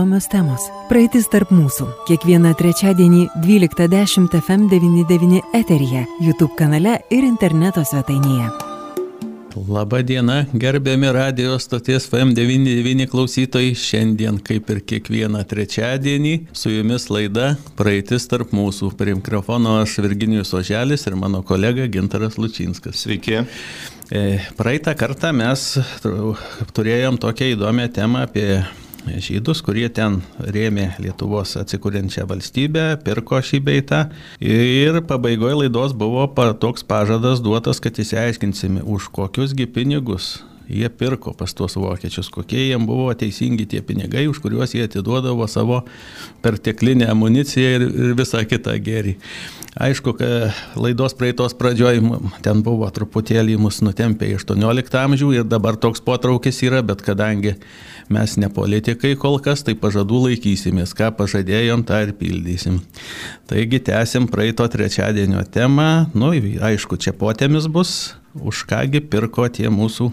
įdomios temos. Praeitis tarp mūsų. Kiekvieną trečiadienį 12.10 FM99 eteryje, YouTube kanale ir interneto svetainėje. Labą dieną, gerbiami radijos stoties FM99 klausytojai. Šiandien, kaip ir kiekvieną trečiadienį, su jumis laida Praeitis tarp mūsų. Prie mikrofono aš Virginijus Oželis ir mano kolega Gintaras Lučinskas. Sveiki. E, praeitą kartą mes turėjom tokią įdomią temą apie žydus, kurie ten rėmė Lietuvos atsikūrenčią valstybę, pirko šį beitą. Ir pabaigoje laidos buvo toks pažadas duotas, kad įsiaiškinsime, už kokiusgi pinigus jie pirko pas tuos vokiečius, kokie jiems buvo teisingi tie pinigai, už kuriuos jie atiduodavo savo perteklinę amuniciją ir, ir visą kitą gerį. Aišku, kad laidos praeitos pradžioj ten buvo truputėlį mus nutempę į 18 amžių ir dabar toks potraukis yra, bet kadangi mes ne politikai kol kas, tai pažadų laikysimės, ką pažadėjom, tą ir pildysim. Taigi tęsim praeito trečiadienio temą, nu, aišku, čia potėmis bus, už kągi pirko tie mūsų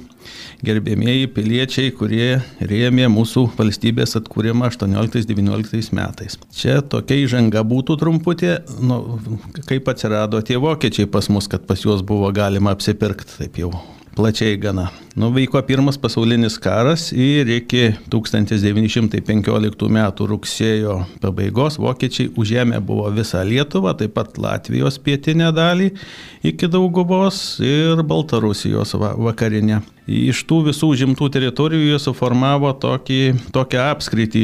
gerbėmieji piliečiai, kurie rėmė mūsų valstybės atkūrimą 18-19 metais. Čia tokia įžanga būtų trumputė, nu, kaip atsirado tie vokiečiai pas mus, kad pas juos buvo galima apsipirkti taip jau plačiai gana. Nuvyko pirmas pasaulinis karas ir iki 1915 metų rugsėjo pabaigos vokiečiai užėmė buvo visą Lietuvą, taip pat Latvijos pietinę dalį iki Dauguvos ir Baltarusijos vakarinę. Iš tų visų žimtų teritorijų jie suformavo tokį, tokią apskritį,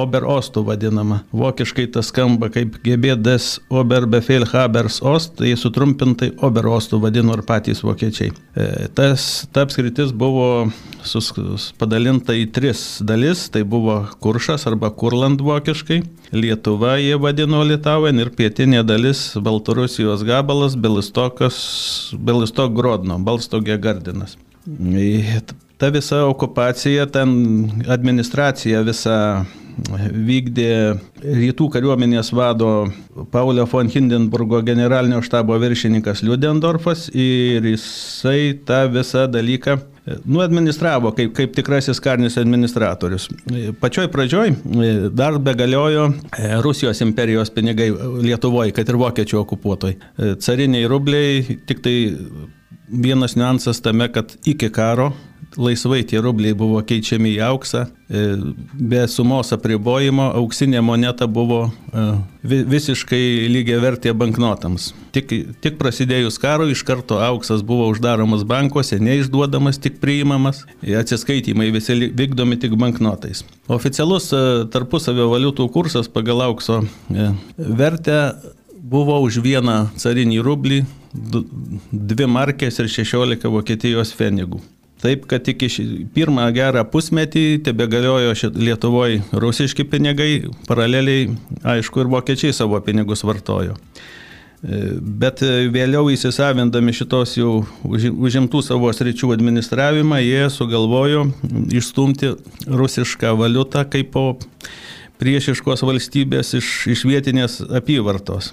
Oberostų vadinamą. Vokiškai tas skamba kaip gebėdas Oberbefehlhabers Ost, tai sutrumpintai Oberostų vadino ir patys vokiečiai. E, tas, ta apskritis buvo sus, padalinta į tris dalis, tai buvo Kuršas arba Kurland vokiškai, Lietuva jie vadino Litauven ir pietinė dalis Baltarusijos gabalas Belistokas, Belistok Grodno, Balstogė Gardinas. Ta visa okupacija, ten administracija visa vykdė rytų kariuomenės vado Paulio von Hindenburgo generalinio štabo viršininkas Liudendorfas ir jisai tą visą dalyką nu, administravo kaip, kaip tikrasis karinis administratorius. Pačioj pradžioj dar begaliojo Rusijos imperijos pinigai Lietuvoje, kad ir vokiečių okupuotoj. Cariniai rubliai tik tai vienas niuansas tame, kad iki karo laisvai tie rubliai buvo keičiami į auksą, e, be sumos apribojimo auksinė moneta buvo e, visiškai lygiai vertė banknotams. Tik, tik prasidėjus karui iš karto auksas buvo uždaromas bankuose, neišduodamas, tik priimamas, atsiskaitimai visi vykdomi tik banknotais. Oficialus e, tarpusavio valiutų kursas pagal aukso vertę buvo už vieną carinį rublį dvi markės ir 16 Vokietijos fenigų. Taip, kad iki pirmą gerą pusmetį tebe galiojo Lietuvoje rusiški pinigai, paraleliai, aišku, ir vokiečiai savo pinigus vartojo. E, bet vėliau įsisavindami šitos jau užimtų savo sričių administravimą, jie sugalvojo išstumti rusišką valiutą kaip po priešiškos valstybės iš, iš vietinės apyvartos.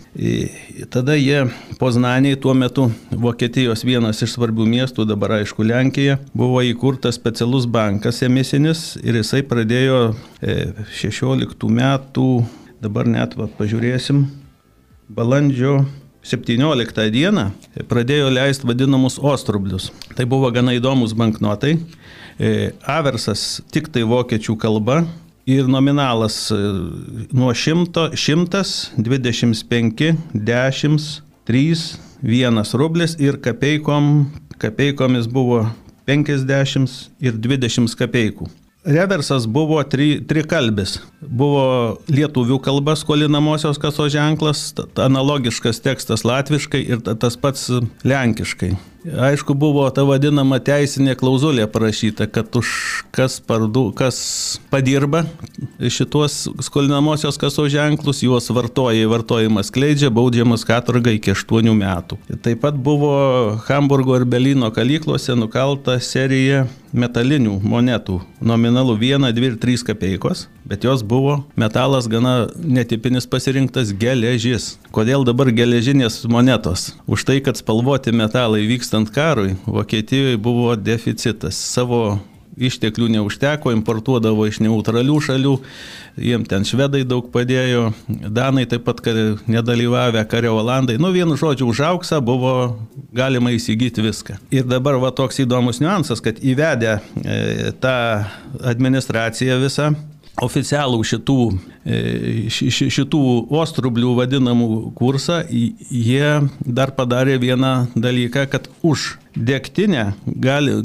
Tada jie Poznaniai, tuo metu Vokietijos vienas iš svarbių miestų, dabar aišku Lenkija, buvo įkurtas specialus bankas emisinis ir jisai pradėjo 16 e, metų, dabar net va, pažiūrėsim, balandžio 17 dieną pradėjo leisti vadinamus ostrublius. Tai buvo gana įdomus banknotai. E, Aversas tik tai vokiečių kalba, ir nominalas e, nuo 100, 125, 10, 3, 1 rublis ir kapeikom, kapeikomis buvo 50 ir 20 kapeikų. Reversas buvo tri, trikalbis. Buvo lietuvių kalba skolinamosios kasos ženklas, analogiškas tekstas latviškai ir tas pats lenkiškai. Aišku, buvo ta vadinama teisinė klauzulė parašyta, kad už kas, pardu, kas padirba šitos skolinamosios kasos ženklus, juos vartoja, vartojimas kleidžia, baudžiamas katurga iki 8 metų. Taip pat buvo Hamburgo ir Belino kalyklose nukalta serija metalinių monetų nominalų 1, 2 ir 3 kapeikos, bet jos buvo metalas gana netipinis pasirinktas geležis. Kodėl dabar geležinės monetos? Už tai, kad spalvoti metalai vykstant karui, Vokietijoje buvo deficitas. Savo išteklių neužteko, importuodavo iš neutralių šalių, jiem ten švedai daug padėjo, danai taip pat nedalyvavę, kario olandai, nu vienu žodžiu, už auksą buvo galima įsigyti viską. Ir dabar va toks įdomus niuansas, kad įvedę e, tą administraciją visą, oficialų šitų, e, šitų ostrublių vadinamų kursą, jie dar padarė vieną dalyką, kad už degtinę gali,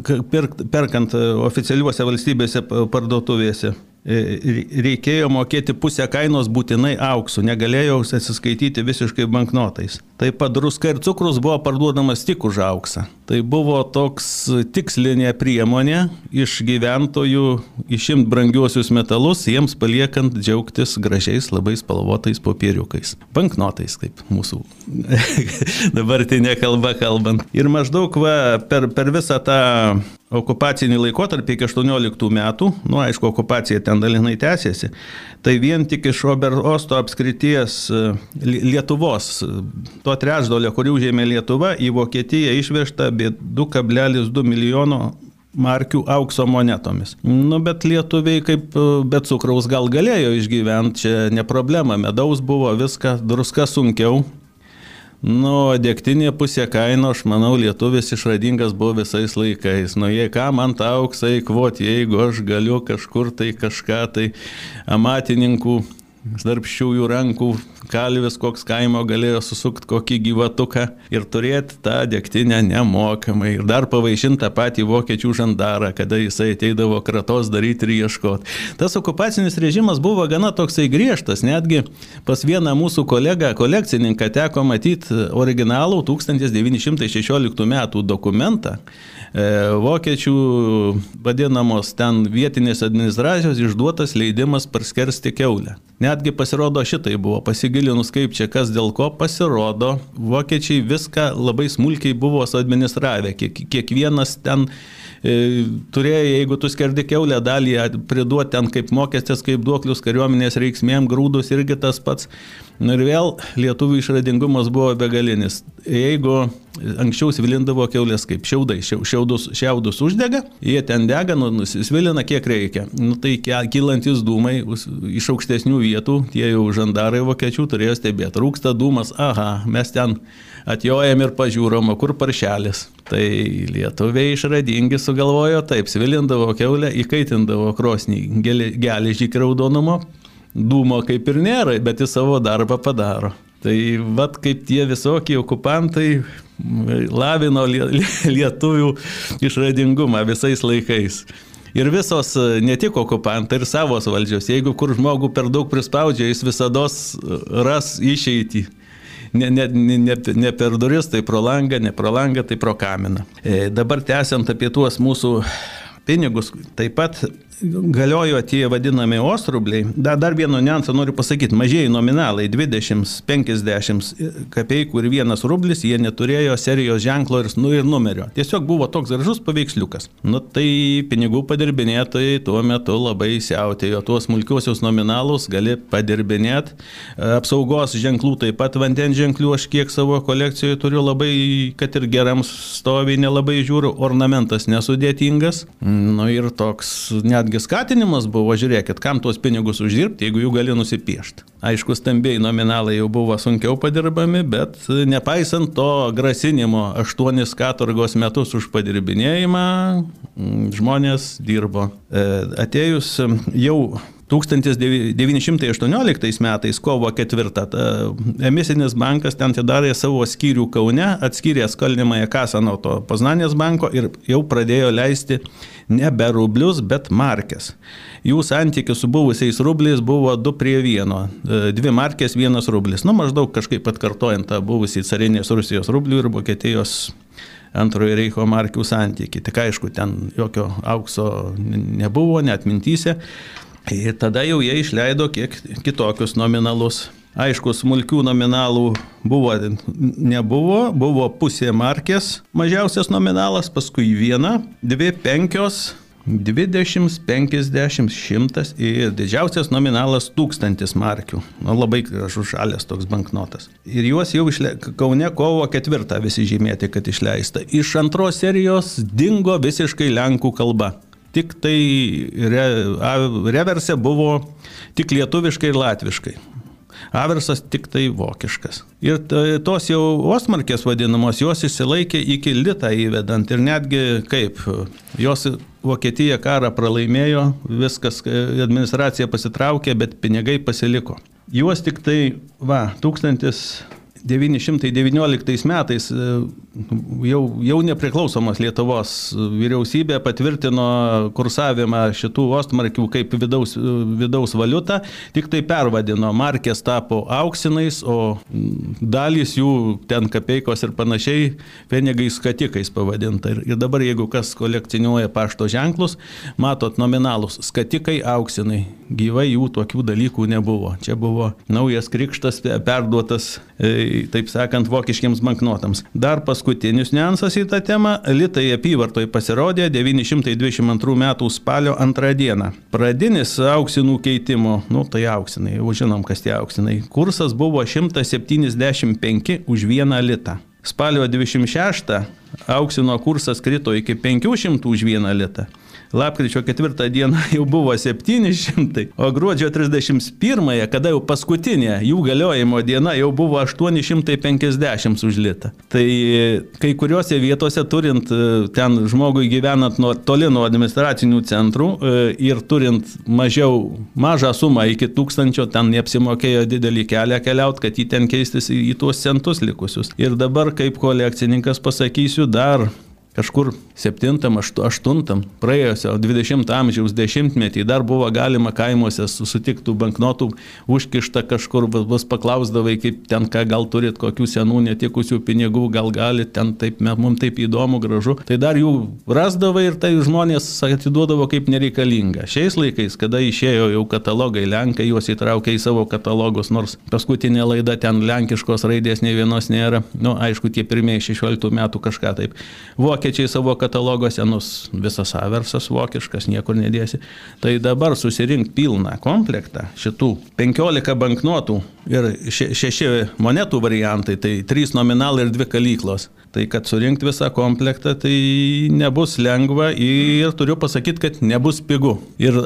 perkant oficialiuose valstybėse parduotuvėse, E, reikėjo mokėti pusę kainos būtinai auksų, negalėjau atsiskaityti visiškai banknotais. Taip pat druska ir cukrus buvo parduodamas tik už auksą. Tai buvo toks tikslinė priemonė iš gyventojų išimt brangiuosius metalus, jiems paliekant džiaugtis gražiais labai spalvotais popieriukais. Banknotais, kaip mūsų dabartinė kalba kalbant. Ir maždaug va, per, per visą tą okupacinį laikotarpį iki 18 metų, nu aišku, okupacija ten dalinai tęsėsi, tai vien tik iš Oberosto apskrities e, Lietuvos, to trečdalio, kurį užėmė Lietuva, į Vokietiją išvežta apie 2,2 milijono markių aukso monetomis. Nu, bet lietuviai kaip e, be cukraus gal galėjo išgyventi, čia ne problema, medaus buvo, viską, druska sunkiau, Nu, dėktinė pusė kaino, aš manau, lietuvis išradingas buvo visais laikais. Nu, jei ką man tą auksą įkvoti, jeigu aš galiu kažkur tai kažką tai amatininkų darbščiųjų rankų kalvis koks kaimo galėjo susukti kokį gyvatuką ir turėti tą dėktinę nemokamai. Ir dar pavaišinti tą patį vokiečių žandarą, kada jisai ateidavo kratos daryti ir ieškoti. Tas okupacinis režimas buvo gana toksai griežtas, netgi pas vieną mūsų kolegą, kolekcininką teko matyti originalų 1916 metų dokumentą E, vokiečių vadinamos ten vietinės administracijos išduotas leidimas parskersti keulę. Netgi pasirodo šitai buvo, pasigilinus kaip čia kas dėl ko pasirodo, vokiečiai viską labai smulkiai buvo suadministravę, Kiek, kiekvienas ten e, turėjo, jeigu tu skerdi keulę dalį, priduoti ten kaip mokestis, kaip duoklius kariuomenės reiksmėm, grūdus irgi tas pats. Nu ir vėl lietuvių išradingumas buvo begalinis. Jeigu anksčiau svilindavo keulės kaip šiaudai, šiaudus, šiaudus uždega, jie ten dega, nu, svilina kiek reikia. Nu, tai kylantis dūmai iš aukštesnių vietų, tie jau žandarai vokiečių turėjo stebėti. Rūksta dūmas, aha, mes ten atjojam ir pažiūrom, kur paršelis. Tai lietuviai išradingi sugalvojo taip, svilindavo keulę, įkaitindavo krosnį geležį kraudonumo, dūmo kaip ir nėra, bet jis savo darbą padaro. Tai vad kaip tie visokie okupantai lavino lietuvių išradingumą visais laikais. Ir visos, ne tik okupantai, ir savos valdžios, jeigu kur žmogų per daug prispaudžia, jis visada ras išeitį. Ne, ne, ne, ne per duris, tai pro langą, ne pro langą, tai pro kaminą. E, dabar tęsiant apie tuos mūsų pinigus, taip pat galiojo tie vadinami ostrubliai. Dar, dar vieno niuansą noriu pasakyti. Mažieji nominalai 20, 50 kapeikų ir vienas rublis, jie neturėjo serijos ženklo ir, nu, ir numerio. Tiesiog buvo toks gražus paveiksliukas. Nu tai pinigų padirbinėtojai tuo metu labai siautėjo. Tuos smulkiuosius nominalus gali padirbinėti. Apsaugos ženklų taip pat vandens ženklių aš kiek savo kolekcijoje turiu labai, kad ir geram stoviai nelabai žiūriu. Ornamentas nesudėtingas. Nu ir toks net netgi skatinimas buvo, žiūrėkit, kam tuos pinigus uždirbti, jeigu jų gali nusipiešti. Aišku, stambiai nominalai jau buvo sunkiau padirbami, bet nepaisant to grasinimo aštuonis katurgos metus už padirbinėjimą, žmonės dirbo. E, atėjus jau 1918 metais, kovo 4, emisinis bankas ten atidarė savo skyrių Kaune, atskyrė skolinimąją kasą nuo to Poznanės banko ir jau pradėjo leisti nebe rublius, bet markės. Jų santykis su buvusiais rubliais buvo 2 prie 1. E, dvi markės, vienas rublis. Nu, maždaug kažkaip atkartojant tą buvusį carinės Rusijos rublių ir Vokietijos antrojo Reicho markių santykiai. Tik aišku, ten jokio aukso nebuvo, net mintysė. Ir tada jau jie išleido kiek kitokius nominalus. Aišku, smulkių nominalų buvo, nebuvo, buvo pusė markės, mažiausias nominalas, paskui viena, dvi penkios, 20, 50, 100 ir didžiausias nominalas 1000 markių. Nu, labai gražus žalės toks banknotas. Ir juos jau išle... Kaune kovo ketvirtą visi žymėti, kad išleista. Iš antros serijos dingo visiškai lenkų kalba. Tik tai re... reverse buvo tik lietuviškai ir latviškai. Aversas tik tai vokiškas. Ir tos jau osmarkės vadinamos, jos išsilaikė iki litą įvedant ir netgi kaip, jos Vokietija karą pralaimėjo, viskas, administracija pasitraukė, bet pinigai pasiliko. Juos tik tai, va, 1000 919 metais e, jau, jau nepriklausomos Lietuvos vyriausybė patvirtino kursavimą šitų ostmarkių kaip vidaus, vidaus valiutą, tik tai pervadino, markės tapo auksinais, o dalys jų ten kapeikos ir panašiai pinigais skatikais pavadinta. Ir, ir dabar jeigu kas kolekcionuoja pašto ženklus, matot nominalus skatikai auksinai, gyvai jų tokių dalykų nebuvo. Čia buvo naujas krikštas perduotas e, taip sakant, vokiškiams banknotams. Dar paskutinis niuansas į tą temą - litai apyvartoj pasirodė 922 m. spalio antrą dieną. Pradinis auksinų keitimo, nu tai auksinai, jau žinom, kas tie auksinai, kursas buvo 175 už vieną litą. Spalio 26 auksino kursas krito iki 500 už vieną litą lapkričio 4 dieną jau buvo 700, o gruodžio 31, kada jau paskutinė jų galiojimo diena, jau buvo 850 už litą. Tai kai kuriuose vietose turint e, ten žmogui gyvenant nuo, toli nuo administracinių centrų e, ir turint mažiau, mažą sumą iki tūkstančio, ten neapsimokėjo didelį kelią keliauti, kad jį ten keistis į tuos centus likusius. Ir dabar kaip kolekcininkas pasakysiu, dar kažkur 7-8 praėjusio 20 amžiaus dešimtmetį dar buvo galima kaimuose susitiktų banknotų užkišta kažkur, bus paklausdavai, kaip ten ką gal turit, kokių senų netikusių pinigų, gal galit ten taip, mums taip įdomu, gražu. Tai dar jų rasdavai ir tai žmonės atiduodavo kaip nereikalinga. Šiais laikais, kada išėjo jau katalogai, Lenkai juos įtraukė į savo katalogus, nors paskutinė laida ten lenkiškos raidės ne vienos nėra. Na, nu, aišku, tie pirmieji 16 metų kažką taip. Vokiečiai vokiečiai savo kataloguose, nus visas aversas vokiškas, niekur nedėsi. Tai dabar susirinkti pilną komplektą šitų 15 banknotų ir šeši monetų variantai, tai 3 nominalai ir 2 kalyklos. Tai kad surinkti visą komplektą, tai nebus lengva ir turiu pasakyti, kad nebus pigu. Ir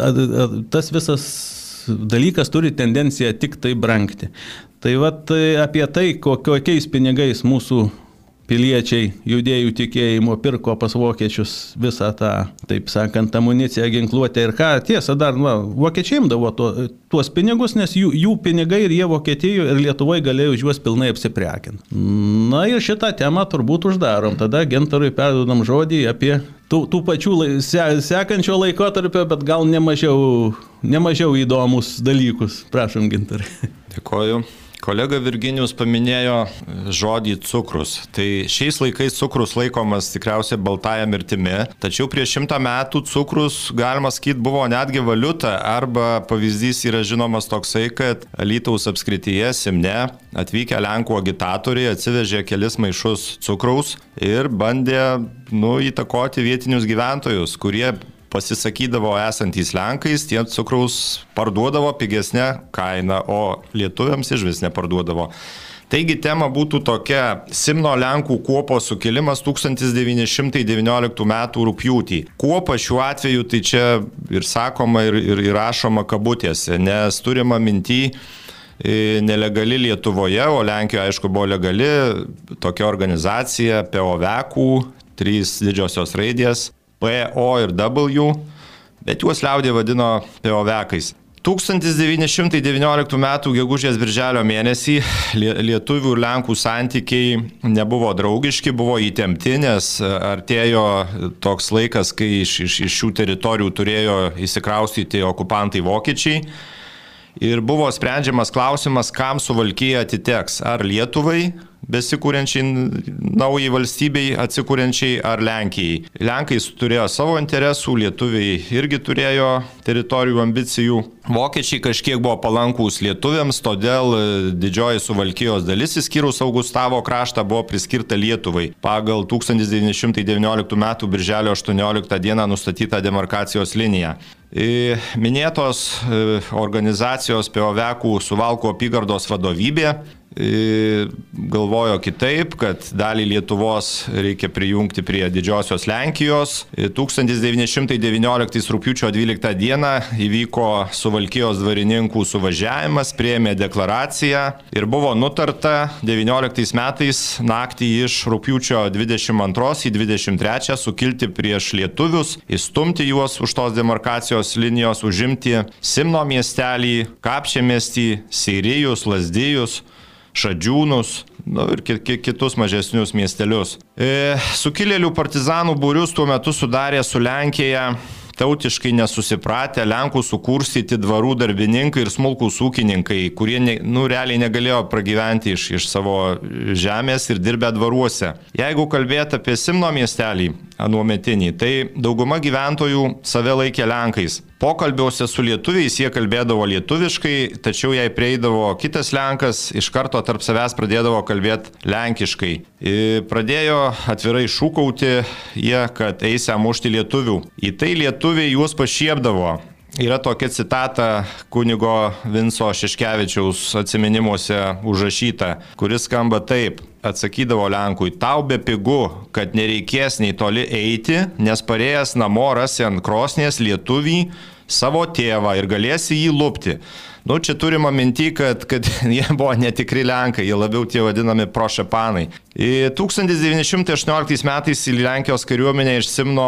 tas visas dalykas turi tendenciją tik tai brangti. Tai vad apie tai, kokiais pinigais mūsų piliečiai judėjų tikėjimo pirko pas vokiečius visą tą, taip sakant, amuniciją, ginkluotę ir ką. Tiesa, dar, na, vokiečiai imdavo to, tuos pinigus, nes jų, jų pinigai ir jie Vokietijoje ir Lietuvoje galėjo už juos pilnai apsiprekinti. Na ir šitą temą turbūt uždarom. Tada Gentarui perdodam žodį apie tų, tų pačių lai, se, sekančio laikotarpio, bet gal nemažiau, nemažiau įdomus dalykus. Prašom, Gintarai. Dėkoju. Kolega Virginijus paminėjo žodį cukrus. Tai šiais laikais cukrus laikomas tikriausiai baltąją mirtimi, tačiau prieš šimtą metų cukrus, galima sakyti, buvo netgi valiuta arba pavyzdys yra žinomas toksai, kad Lytaus apskrityje Simne atvykę Lenkų agitatoriai atsivežė kelis maišus cukraus ir bandė nu, įtakoti vietinius gyventojus, kurie pasisakydavo esantys Lenkais, tie cukraus parduodavo pigesnę kainą, o lietuviams iš vis neparduodavo. Taigi tema būtų tokia - Simno Lenkų kuopos sukilimas 1919 m. rūpjūtį. Kuopa šiuo atveju tai čia ir sakoma, ir, ir įrašoma kabutėse, nes turima minty e, nelegali Lietuvoje, o Lenkijoje aišku buvo legali tokia organizacija POVEKų, trys didžiosios raidės P, O ir W, bet juos liaudė vadino POVekais. 1919 m. gegužės birželio mėnesį lietuvių ir lenkų santykiai nebuvo draugiški, buvo įtempti, nes artėjo toks laikas, kai iš, iš, iš šių teritorijų turėjo įsikraustyti okupantai vokiečiai. Ir buvo sprendžiamas klausimas, kam suvalkyje atiteks, ar Lietuvai, besikūrenčiai naujai valstybei, atsikūrenčiai ar Lenkijai. Lenkai turėjo savo interesų, lietuviai irgi turėjo teritorijų ambicijų. Vokiečiai kažkiek buvo palankūs lietuviams, todėl e, didžioji suvalkijos dalis, įskyrus Augustavo kraštą, buvo priskirta Lietuvai pagal 1919 m. birželio 18 d. nustatytą demarkacijos liniją. E, minėtos e, organizacijos Piovekų suvalko apygardos vadovybė galvojo kitaip, kad dalį Lietuvos reikia prijungti prie didžiosios Lenkijos. 1919 rūpiučio 12 dieną įvyko Suvalkijos dvarininkų suvažiavimas, prieėmė deklaraciją ir buvo nutarta 19 metais naktį iš rūpiučio 22 į 23 sukilti prieš lietuvius, įstumti juos už tos demarkacijos linijos, užimti Simno miestelį, Kapčiamiestį, Seirijus, Lasdijus šadžiūnus nu, ir kitus mažesnius miestelius. E, sukilėlių partizanų būrius tuo metu sudarė su Lenkija tautiškai nesusipratę Lenkų sukursyti dvarų darbininkai ir smulkūs ūkininkai, kurie ne, nu, realiai negalėjo pragyventi iš, iš savo žemės ir dirbę dvaruose. Jeigu kalbėt apie Simno miestelį, anuometinį, tai dauguma gyventojų save laikė Lenkais. Pokalbiuose su lietuviais jie kalbėdavo lietuviškai, tačiau jei prieidavo kitas Lenkas, iš karto tarp savęs pradėdavo kalbėti lenkiškai. Ir pradėjo atvirai šūkauti jie, kad eisę mušti lietuvių. Į tai lietuviai juos pašiepdavo. Yra tokia citata kunigo Vinco Šeškevičiaus atminimuose užrašyta, kuris skamba taip. Atsakydavo Lenkui, tau be pigu, kad nereikės nei toli eiti, nes parėjęs namo rasi ant krosnės lietuvį savo tėvą ir galėsi jį lūpti. Nu, čia turima minti, kad, kad jie buvo netikri Lenkai, jie labiau tie vadinami prošepanai. 1918 metais į Lenkijos kariuomenę iš Simno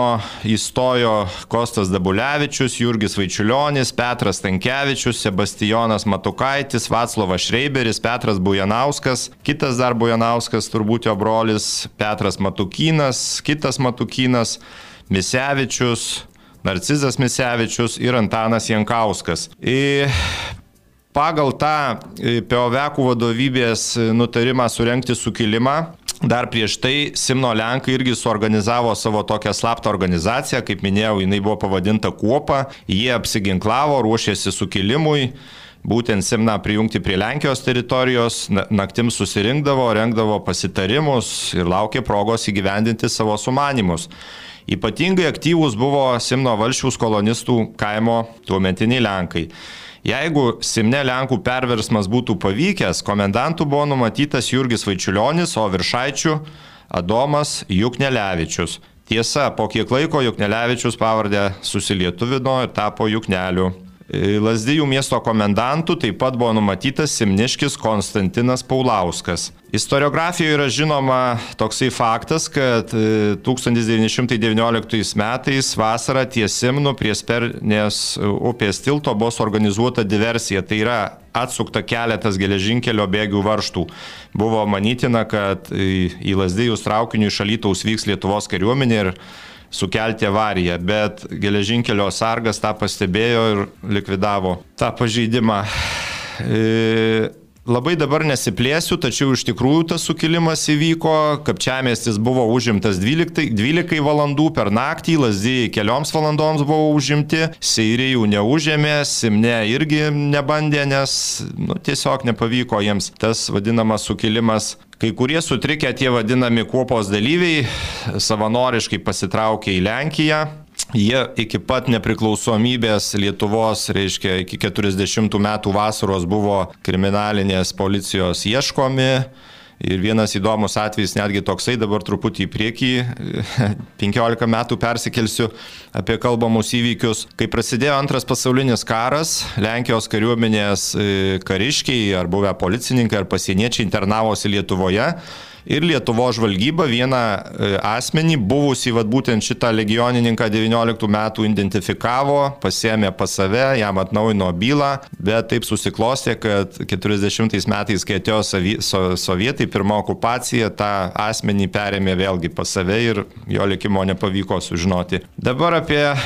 įstojo Kostas Dabulevičius, Jurgis Vaičiulionis, Petras Tankievičius, Sebastijonas Matukaitis, Vaclovas Šreiberis, Petras Bujanauskas, kitas dar Bujanauskas, turbūt jo brolis Petras Matukinas, kitas Matukinas, Misevičius, Narcizas Misevičius ir Antanas Jankauskas. Ir pagal tą Peovekų vadovybės nutarimą surenkti sukilimą, Dar prieš tai Simno Lenkai irgi suorganizavo savo tokią slaptą organizaciją, kaip minėjau, jinai buvo pavadinta Kuopa, jie apsiginklavo, ruošėsi sukilimui, būtent Simną prijungti prie Lenkijos teritorijos, naktim susirinkdavo, rengdavo pasitarimus ir laukė progos įgyvendinti savo sumanimus. Ypatingai aktyvūs buvo Simno valšiaus kolonistų kaimo tuometiniai Lenkai. Jeigu Simne Lenkų perversmas būtų pavykęs, komendantų buvo numatytas Jurgis Vaičiulionis, o viršaičių Adomas Juknelevičius. Tiesa, po kiek laiko Juknelevičius pavardę susilietuvino ir tapo Jukneliu. Lasdijų miesto komendantų taip pat buvo numatytas Simniškis Konstantinas Paulauskas. Istoriografijoje yra žinoma toksai faktas, kad 1919 e, metais vasarą ties Simnu prie Spernės upės tilto buvo organizuota diversija. Tai yra atsukta keletas geležinkelio bėgių varštų. Buvo manytina, kad į Lasdijus traukinių iš Alytaus vyks Lietuvos kariuomenė ir sukelti avariją, bet geležinkelio sargas tą pastebėjo ir likvidavo tą pažeidimą. E, Labai dabar nesiplėsiu, tačiau iš tikrųjų tas sukilimas įvyko, Kapčiamestis buvo užimtas 12, 12 valandų per naktį, Lazdijai kelioms valandoms buvo užimti, Seirijų neužėmė, Simne irgi nebandė, nes nu, tiesiog nepavyko jiems tas vadinamas sukilimas Kai kurie sutrikę tie vadinami kuopos dalyviai savanoriškai pasitraukė į Lenkiją. Jie iki pat nepriklausomybės Lietuvos, reiškia, iki 40 metų vasaros buvo kriminalinės policijos ieškomi Ir vienas įdomus atvejis, netgi toksai, dabar truputį į priekį, 15 metų persikelsiu apie kalbamus įvykius. Kai prasidėjo antras pasaulinis karas, Lenkijos kariuomenės e, kariškiai ar buvę policininkai ar pasieniečiai internavosi Lietuvoje ir Lietuvo žvalgyba vieną e, asmenį, buvusi vat, būtent šitą legionininką 19 metų identifikavo, pasėmė pas save, jam atnaujino bylą, bet taip susiklostė, kad 40 metais, kai atėjo so, sovietai, pirmą okupaciją, tą asmenį perėmė vėlgi pas save ir jo likimo nepavyko sužinoti. Dabar apie e,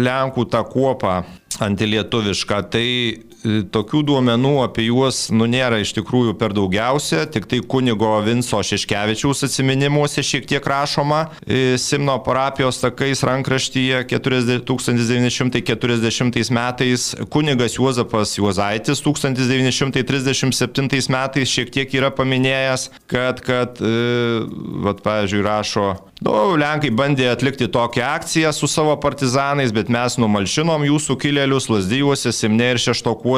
Lenkų tą kuopą antilietuvišką. Tai tokių duomenų apie juos nu, nėra iš tikrųjų per daugiausia, tik tai kunigo Vinco Šeškevičiaus atminimuose šiek tiek rašoma e, Simno parapijos takais rankraštyje 1940 metais, kunigas Juozapas Juozaitis 1937 metais šiek tiek yra paminėjęs, kad, kad vat, pavyzdžiui, rašo Nu, Lenkai bandė atlikti tokią akciją su savo partizanais, bet mes numalšinom jų sukilėlius Lasdyjuose, Simne ir Šeštokuose,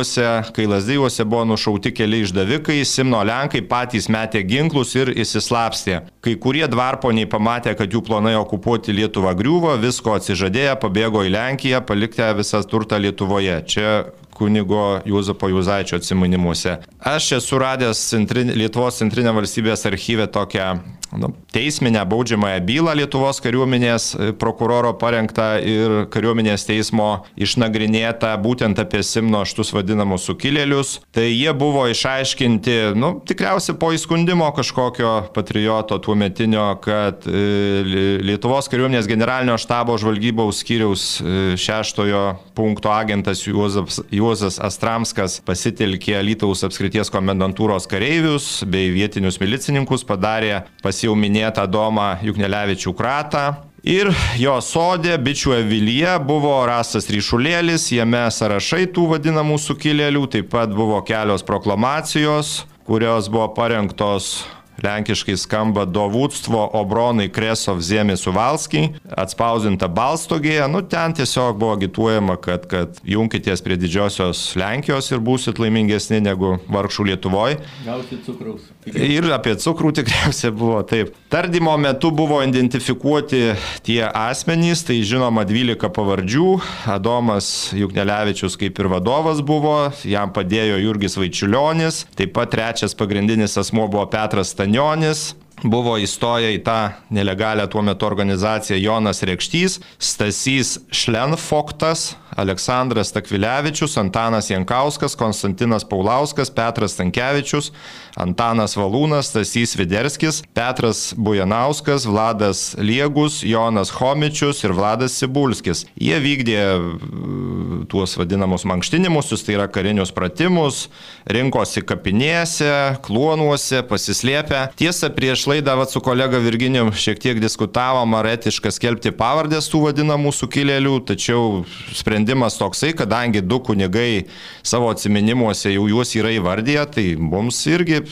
kai Lasdyjuose buvo nušauti keli išdavikai, Simno Lenkai patys metė ginklus ir įsislapstė. Kai kurie dvarponiai pamatė, kad jų planai okupuoti Lietuvą griuvo, visko atsižadėję, pabėgo į Lenkiją, paliktę visą turtą Lietuvoje. Čia kunigo Juozapo Juzaičio atsiminimuose. Aš esu radęs centrin, Lietuvos centrinė valstybės archyvė tokią nu, teisminę baudžiamąją bylą Lietuvos kariuomenės e, prokuroro parengtą ir kariuomenės teismo išnagrinėtą būtent apie Simno aštus vadinamus sukilėlius. Tai jie buvo išaiškinti, nu, tikriausiai po įskundimo kažkokio patrioto tuo metinio, kad e, Lietuvos kariuomenės generalinio štabo žvalgybos skyriaus e, šeštojo punkto agentas Juozas, Juozas Astramskas pasitelkė Lytaus apskrities komendantūros kareivius bei vietinius milicininkus, padarė pas jau minėtą Domą Juknelevičių kratą. Ir jo sodė, bičių avilyje buvo rastas ryšulėlis, jame sąrašai tų vadinamų sukilėlių, taip pat buvo kelios proklamacijos, kurios buvo parengtos lenkiškai skamba Dovūtstvo Obronai Kresov Zėmė Suvalskiai, atspausdinta Balstogėje, nu ten tiesiog buvo agituojama, kad, kad jungitės prie didžiosios Lenkijos ir būsit laimingesni negu vargšų Lietuvoje. Gausit cukraus. Ir apie cukrų tikriausiai buvo taip. Tardymo metu buvo identifikuoti tie asmenys, tai žinoma 12 pavardžių. Adomas Juknelevičius kaip ir vadovas buvo, jam padėjo Jurgis Vaičiulionis, taip pat trečias pagrindinis asmo buvo Petras Stanionis, buvo įstoję į tą nelegalią tuo metu organizaciją Jonas Rekštys, Stasys Šlenfoktas, Aleksandras Takvilevičius, Antanas Jankauskas, Konstantinas Paulauskas, Petras Tankievičius, Antanas Valūnas, Stasys Viderskis, Petras Bujanauskas, Vladas Liegus, Jonas Homičius ir Vladas Sibulskis. Jie vykdė uh, tuos vadinamus mankštinimus, tai yra karinius pratimus, rinkosi kapinėse, kluonuose, pasislėpę. Tiesa, prieš laidą vat, su kolega Virginijum šiek tiek diskutavom, ar etiška skelbti pavardės tų vadinamų sukilėlių, tačiau sprendimas toksai, kadangi du kunigai savo atminimuose jau juos yra įvardyję, tai mums irgi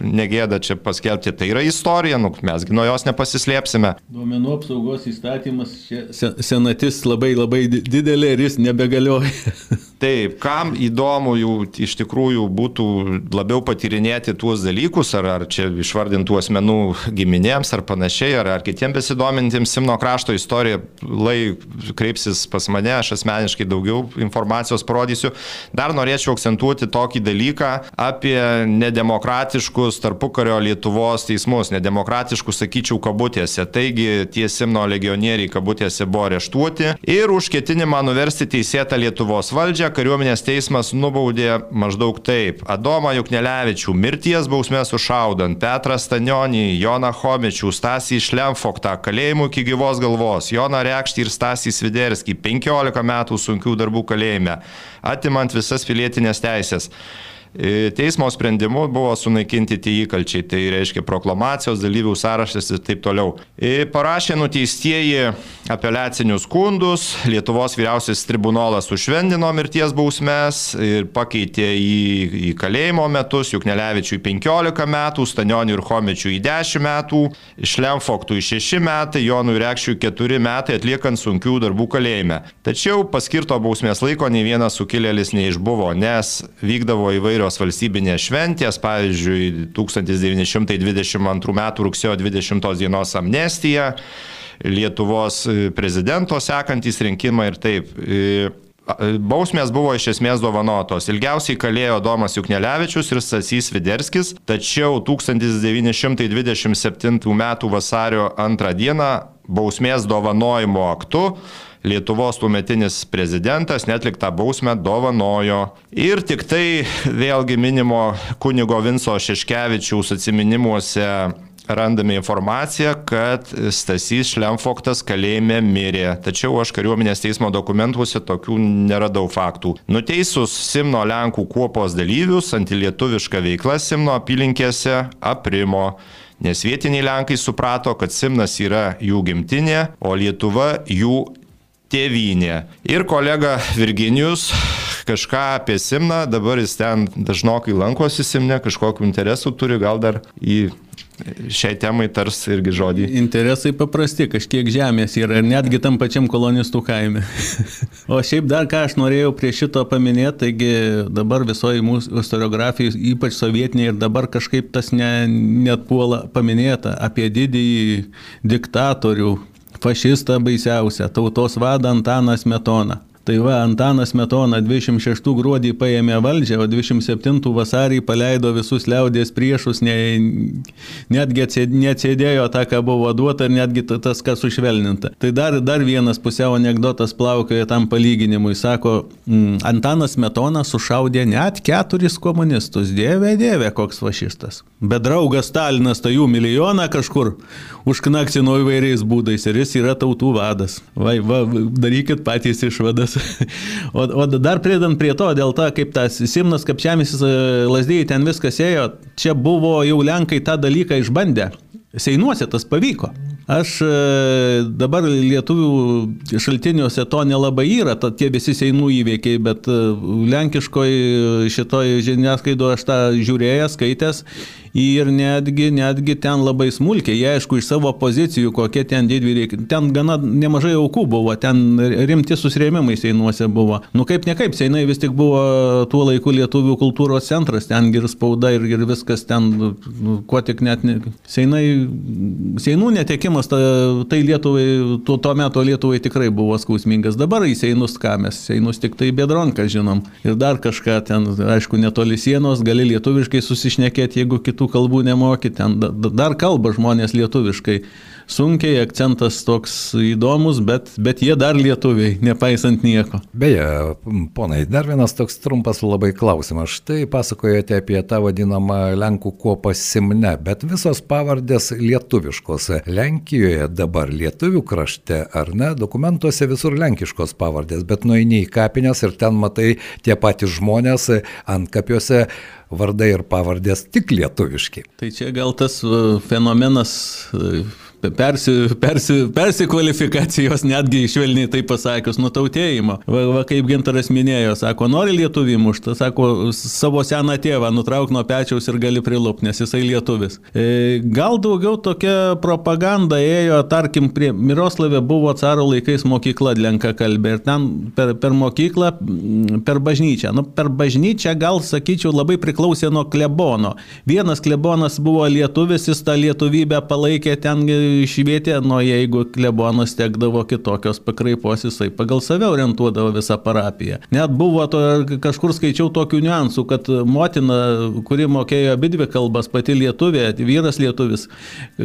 negėda čia paskelbti, tai yra istorija, nu, mesgi nuo jos nepasislėpsime. Duomenų apsaugos įstatymas senatis labai labai didelė ir jis nebegalioja. Taip, kam įdomu jų iš tikrųjų būtų labiau patyrinėti tuos dalykus, ar, ar čia išvardintų asmenų giminėms ar panašiai, ar, ar kitiems besidomintiems Simno krašto istoriją, lai kreipsis pas mane, aš asmeniškai daugiau informacijos parodysiu. Dar norėčiau akcentuoti tokį dalyką apie nedemokratiškus tarpukario Lietuvos teismus, nedemokratiškus, sakyčiau, kabutėse. Taigi tie Simno legionieriai kabutėse buvo areštuoti ir už ketinimą nuversti teisėtą Lietuvos valdžią kariuomenės teismas nubaudė maždaug taip. Adomą Juknelevičių mirties bausmę sušaudant, Petrą Stanionį, Joną Homičių, Stasį Šlemfoktą, kalėjimų iki gyvos galvos, Joną Rekštį ir Stasį Sviderskį, 15 metų sunkių darbų kalėjime, atimant visas pilietinės teisės. E, teismo sprendimu buvo sunaikinti tie įkalčiai, tai reiškia proklamacijos dalyvių sąrašas ir taip toliau. E, parašė nuteistieji apeliacinius skundus, Lietuvos vyriausias tribunolas sušvendino mirties bausmes ir pakeitė į, į kalėjimo metus, juk Nelevičiui 15 metų, Stanioniui ir Homičiui 10 metų, Šlemfoktui 6 metai, Jonui Rekščiui 4 metai atliekant sunkių darbų kalėjime. Tačiau paskirto bausmės laiko nei vienas sukilėlis neišbuvo, nes vykdavo įvairios įvairios valstybinės šventės, pavyzdžiui, 1922 m. rugsėjo 20 dienos amnestija, Lietuvos e, prezidento sekantys rinkimai ir taip. E, bausmės buvo iš esmės dovanotos. Ilgiausiai kalėjo Domas Juknelevičius ir Sasys Viderskis, tačiau 1927 m. vasario 2 d. bausmės dovanojimo aktu Lietuvos tuometinis prezidentas netliktą bausmę dovanojo. Ir tik tai vėlgi minimo kunigo Vinco Šeškevičiaus atminimuose randame informaciją, kad Stasys Šlemfoktas kalėjime mirė. Tačiau aš kariuomenės teismo dokumentuose tokių neradau faktų. Nuteisus Simno Lenkų kuopos dalyvius, antilietuviška veikla Simno apylinkėse aprimo nes vietiniai Lenkai suprato, kad Simnas yra jų gimtinė, o Lietuva jų tėvynė. Ir kolega Virginijus kažką apie Simną, dabar jis ten dažnokai lankosi Simne, kažkokiu interesu turi, gal dar į šiai temai tars irgi žodį. Interesai paprasti, kažkiek žemės yra ir netgi tam pačiam kolonistų kaime. o šiaip dar ką aš norėjau prie šito paminėti, taigi dabar visoji mūsų historiografija, ypač sovietinė ir dabar kažkaip tas ne, net puola paminėta apie didįjį diktatorių, fašistą baisiausią, tautos vadą Antaną Smetoną. Tai va, Antanas Metona 26 gruodį paėmė valdžią, o 27 vasarį paleido visus liaudės priešus, ne, netgi neatsėdėjo tą, ką buvo duota ir netgi tas, kas sušvelninta. Tai dar, dar vienas pusiau anegdotas plaukioja tam palyginimui. Sako, mm, Antanas Metona sušaudė net keturis komunistus. Dieve, dieve, koks fašistas. Bet draugas Stalinas tai jų milijoną kažkur užknaksino įvairiais būdais ir jis yra tautų vadas. Va, va, darykit patys išvadas. o, o dar pridant prie to, dėl to, kaip tas Simnas Kapčiamis e, lasdėjai ten viskas ėjo, čia buvo jau Lenkai tą dalyką išbandę. Seinuose tas pavyko. Aš e, dabar lietuvių šaltiniuose to nelabai yra, tie visi seinų įveikiai, bet e, lenkiškoje šitoje žiniasklaidoje aš tą žiūrėjęs, skaitęs ir netgi, netgi ten labai smulkiai, jie aišku iš savo pozicijų, kokie ten didvyriai, ten gana nemažai aukų buvo, ten rimti susirėmimai Seinuose buvo. Nu kaip ne kaip, Seinai vis tik buvo tuo laiku lietuvių kultūros centras, ten ir spauda ir, ir viskas ten, nu, kuo tik net, ne, Seinai, Seinų netekimas, ta, tai Lietuvai, tuo, tuo metu Lietuvai tikrai buvo skausmingas. Dabar į Seinus ką mes, Seinus tik tai Bedronką žinom. Ir dar kažką ten, aišku, netoli sienos, gali lietuviškai susišnekėti, jeigu kitų kitų kalbų nemoki, ten dar kalba žmonės lietuviškai sunkiai, akcentas toks įdomus, bet, bet jie dar lietuviai, nepaisant nieko. Beje, ponai, dar vienas toks trumpas labai klausimas. Štai pasakojate apie tą vadinamą Lenkų kopą Simne, bet visos pavardės lietuviškos. Lenkijoje dabar lietuvių krašte, ar ne, dokumentuose visur lenkiškos pavardės, bet nueini į kapines ir ten matai tie patys žmonės ant kapiuose vardai ir pavardės tik lietuviški. Tai čia gal tas fenomenas persi, persi, persikvalifikacijos, netgi švelniai tai pasakius, nutautėjimo. Va, va kaip Gintaras minėjo, sako, nori lietuvį muštą, sako, savo seną tėvą nutrauk nuo pečiaus ir gali prilupti, nes jisai lietuvis. E, gal daugiau tokia propaganda ėjo, tarkim, prie Miroslavė buvo caro laikais mokykla lenka kalbė ir ten per, per mokyklą, per bažnyčią. Nu, per bažnyčią gal, sakyčiau, labai priklausė nuo klebono. Vienas klebonas buvo lietuvis, jis tą lietuvybę palaikė ten švietė, nuo jeigu klebonas tekdavo kitokios pakraipos, jisai pagal save orientuodavo visą parapiją. Net buvo to, kažkur skaičiau tokių niuansų, kad motina, kuri mokėjo abi dvi kalbas, pati lietuvė, vyras lietuvis,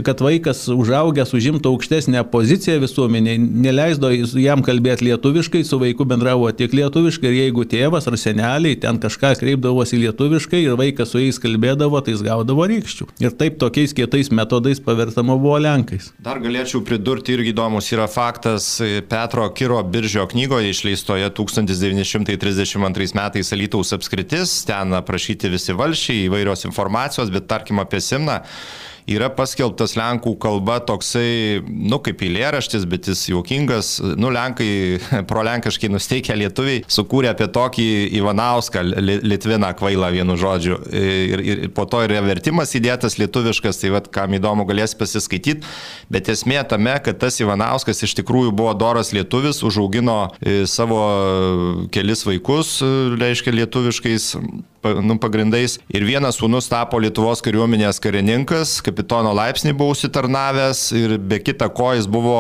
kad vaikas užaugęs užimtų aukštesnę poziciją visuomeniai, neleisdo jam kalbėti lietuviškai, su vaiku bendravo tik lietuviškai ir jeigu tėvas ar seneliai ten kažką kreipdavosi lietuviškai ir vaikas su jais kalbėdavo, tai jis gaudavo rykščių. Ir taip tokiais kietais metodais pavertama buvo Lenkai metais. Dar galėčiau pridurti irgi įdomus yra faktas Petro Kiro Biržio knygoje išleistoje 1932 metais Alytaus apskritis, ten aprašyti visi valšiai, įvairios informacijos, bet tarkim apie Simną yra paskelbtas lenkų kalba toksai, nu, kaip eilėraštis, bet jis juokingas. Nu, lenkai, pro lenkiškai nusteikę lietuviai, sukūrė apie tokį Ivanauską, Litviną kvailą vienu žodžiu. Ir, ir po to yra vertimas įdėtas lietuviškas, tai vad, kam įdomu, galės pasiskaityti. Bet esmė tame, kad tas Ivanauskas iš tikrųjų buvo doras lietuvis, užaugino e, savo kelis vaikus, e, reiškia lietuviškais nu, pagrindais. Ir vienas sūnus tapo Lietuvos kariuomenės karininkas, kapitono laipsnį buvo užsitarnavęs ir be kita ko jis buvo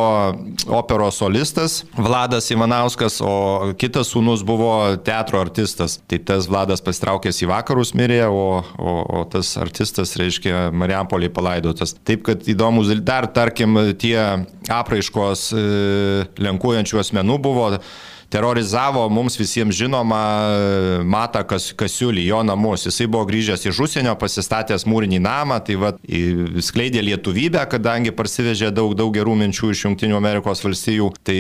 operos solistas Vladas Ivanauskas, o kitas sūnus buvo teatro artistas. Tai tas Vladas pastraukęs į vakarus mirė, o, o, o tas artistas, reiškia, Mariampolį palaidotas. Taip, kad įdomus dar, tarkim, tie apraiškos e, lenkuojančių asmenų buvo terorizavo mums visiems žinoma Mata Kas, Kasiulį, jo namus. Jisai buvo grįžęs iš užsienio, pasistatęs mūrinį namą, tai va, skleidė lietuvybę, kadangi parsivežė daug, daug gerų minčių iš Junktinių Amerikos valstijų, tai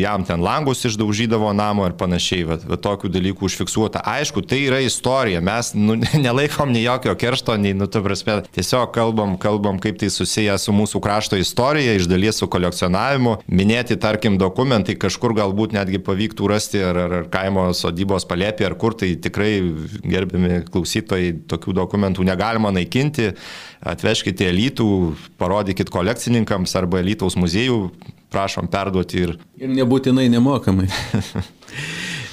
jam ten langus išdaužydavo namo ir panašiai, va, va tokių dalykų užfiksuota. Aišku, tai yra istorija, mes nu, nelaikom nei jokio keršto, nei, nu, tu prasme, tiesiog kalbam, kalbam, kaip tai susiję su mūsų krašto istorija, iš dalies su kolekcionavimu. Minėti, tarkim, dokumentai kažkur galbūt netgi pavyktų rasti ar, ar, ar kaimo sodybos palėpė, ar kur, tai tikrai gerbiami klausytojai, tokių dokumentų negalima naikinti. Atvežkite elitų, parodykit kolekcininkams arba Lietuvos muziejų, prašom perduoti ir... Ir nebūtinai nemokamai.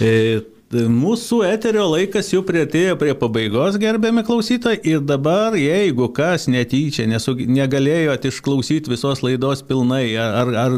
Mūsų eterio laikas jau prieartėjo prie pabaigos, gerbiami klausytojai, ir dabar, jeigu kas netyčia nesu, negalėjot išklausyti visos laidos pilnai, ar, ar,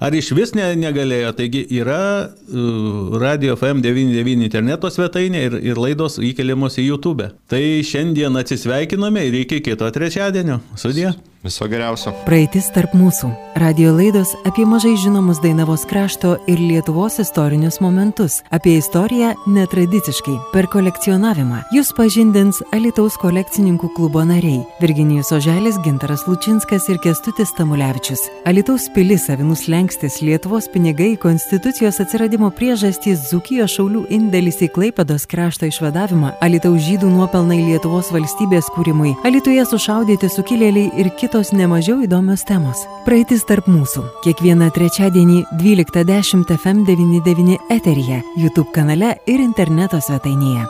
ar iš vis ne, negalėjo, taigi yra uh, Radio FM99 interneto svetainė ir, ir laidos įkeliamos į YouTube. Tai šiandien atsisveikiname ir iki kito trečiadienio. Sudie. Viso geriausio. Praeitis tarp mūsų. Radio laidos apie mažai žinomus Dainavos krašto ir Lietuvos istorinius momentus. Apie istoriją netradiciškai, per kolekcionavimą. Jūs pažindins Alitaus kolekcininkų klubo nariai - Virginijus Oželis, Gintaras Lučinskas ir Kestutis Tamulevičius. Alitaus pilis avinus lenkstis Lietuvos pinigai, konstitucijos atsiradimo priežastys, Zukijos šaulių indėlis į Klaipados krašto išvadavimą, Alitaus žydų nuopelnai Lietuvos valstybės kūrimui, Alituje sušaudyti sukilėliai ir kitos kitos nemažiau įdomios temos. Praeitis tarp mūsų. Kiekvieną trečiadienį 12.10 FM99 eteryje, YouTube kanale ir interneto svetainėje.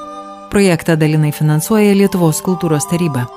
Projektą dalinai finansuoja Lietuvos kultūros taryba.